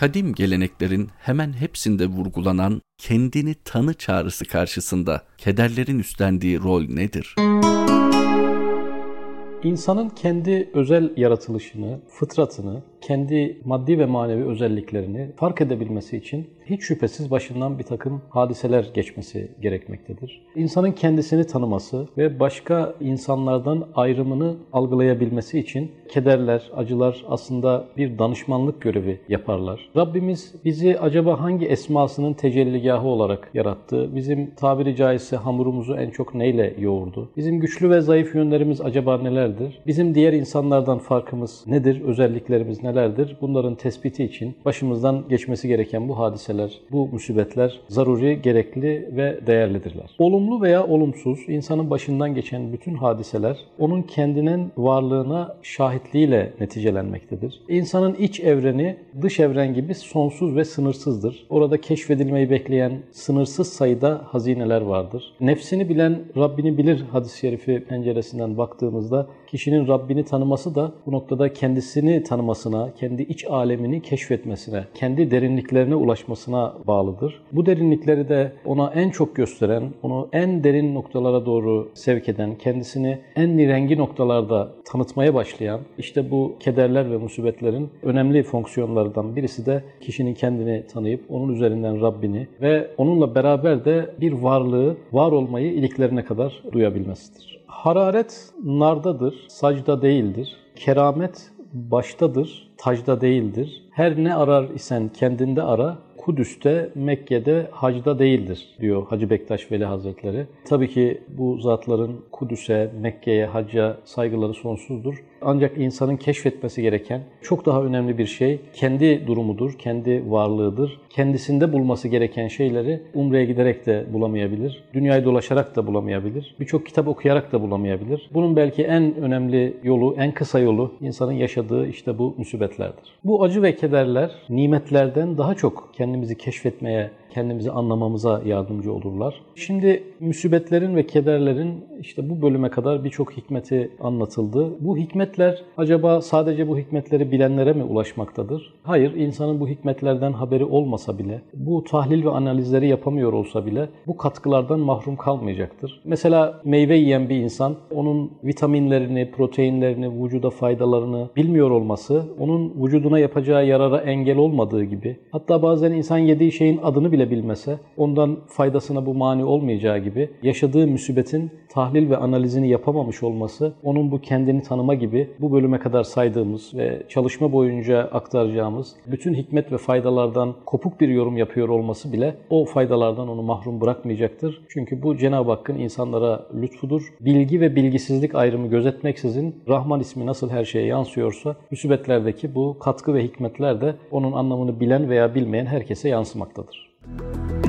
kadim geleneklerin hemen hepsinde vurgulanan kendini tanı çağrısı karşısında kederlerin üstlendiği rol nedir? İnsanın kendi özel yaratılışını, fıtratını, kendi maddi ve manevi özelliklerini fark edebilmesi için hiç şüphesiz başından bir takım hadiseler geçmesi gerekmektedir. İnsanın kendisini tanıması ve başka insanlardan ayrımını algılayabilmesi için kederler, acılar aslında bir danışmanlık görevi yaparlar. Rabbimiz bizi acaba hangi esmasının tecelligahı olarak yarattı? Bizim tabiri caizse hamurumuzu en çok neyle yoğurdu? Bizim güçlü ve zayıf yönlerimiz acaba nelerdir? Bizim diğer insanlardan farkımız nedir? Özelliklerimiz nelerdir? Bunların tespiti için başımızdan geçmesi gereken bu hadiseler, bu musibetler zaruri, gerekli ve değerlidirler. Olumlu veya olumsuz insanın başından geçen bütün hadiseler onun kendinin varlığına şahitliğiyle neticelenmektedir. İnsanın iç evreni dış evren gibi sonsuz ve sınırsızdır. Orada keşfedilmeyi bekleyen sınırsız sayıda hazineler vardır. Nefsini bilen Rabbini bilir hadis-i şerifi penceresinden baktığımızda kişinin Rabbini tanıması da bu noktada kendisini tanımasına, kendi iç alemini keşfetmesine, kendi derinliklerine ulaşmasına bağlıdır. Bu derinlikleri de ona en çok gösteren, onu en derin noktalara doğru sevk eden, kendisini en nirengi noktalarda tanıtmaya başlayan, işte bu kederler ve musibetlerin önemli fonksiyonlarından birisi de kişinin kendini tanıyıp onun üzerinden Rabbini ve onunla beraber de bir varlığı, var olmayı iliklerine kadar duyabilmesidir. Hararet nardadır, sacda değildir. Keramet baştadır, tacda değildir. Her ne arar isen kendinde ara, Kudüs'te, Mekke'de, hacda değildir diyor Hacı Bektaş Veli Hazretleri. Tabii ki bu zatların Kudüs'e, Mekke'ye, hacca saygıları sonsuzdur. Ancak insanın keşfetmesi gereken çok daha önemli bir şey kendi durumudur, kendi varlığıdır. Kendisinde bulması gereken şeyleri umreye giderek de bulamayabilir, dünyayı dolaşarak da bulamayabilir, birçok kitap okuyarak da bulamayabilir. Bunun belki en önemli yolu, en kısa yolu insanın yaşadığı işte bu musibetlerdir. Bu acı ve kederler nimetlerden daha çok kendimizi keşfetmeye kendimizi anlamamıza yardımcı olurlar. Şimdi müsibetlerin ve kederlerin işte bu bölüme kadar birçok hikmeti anlatıldı. Bu hikmetler acaba sadece bu hikmetleri bilenlere mi ulaşmaktadır? Hayır, insanın bu hikmetlerden haberi olmasa bile, bu tahlil ve analizleri yapamıyor olsa bile bu katkılardan mahrum kalmayacaktır. Mesela meyve yiyen bir insan onun vitaminlerini, proteinlerini, vücuda faydalarını bilmiyor olması onun vücuduna yapacağı yarara engel olmadığı gibi hatta bazen insan yediği şeyin adını bile bile bilmese ondan faydasına bu mani olmayacağı gibi yaşadığı musibetin tahlil ve analizini yapamamış olması onun bu kendini tanıma gibi bu bölüme kadar saydığımız ve çalışma boyunca aktaracağımız bütün hikmet ve faydalardan kopuk bir yorum yapıyor olması bile o faydalardan onu mahrum bırakmayacaktır. Çünkü bu Cenab-ı Hakk'ın insanlara lütfudur. Bilgi ve bilgisizlik ayrımı gözetmeksizin Rahman ismi nasıl her şeye yansıyorsa musibetlerdeki bu katkı ve hikmetler de onun anlamını bilen veya bilmeyen herkese yansımaktadır. Thank you.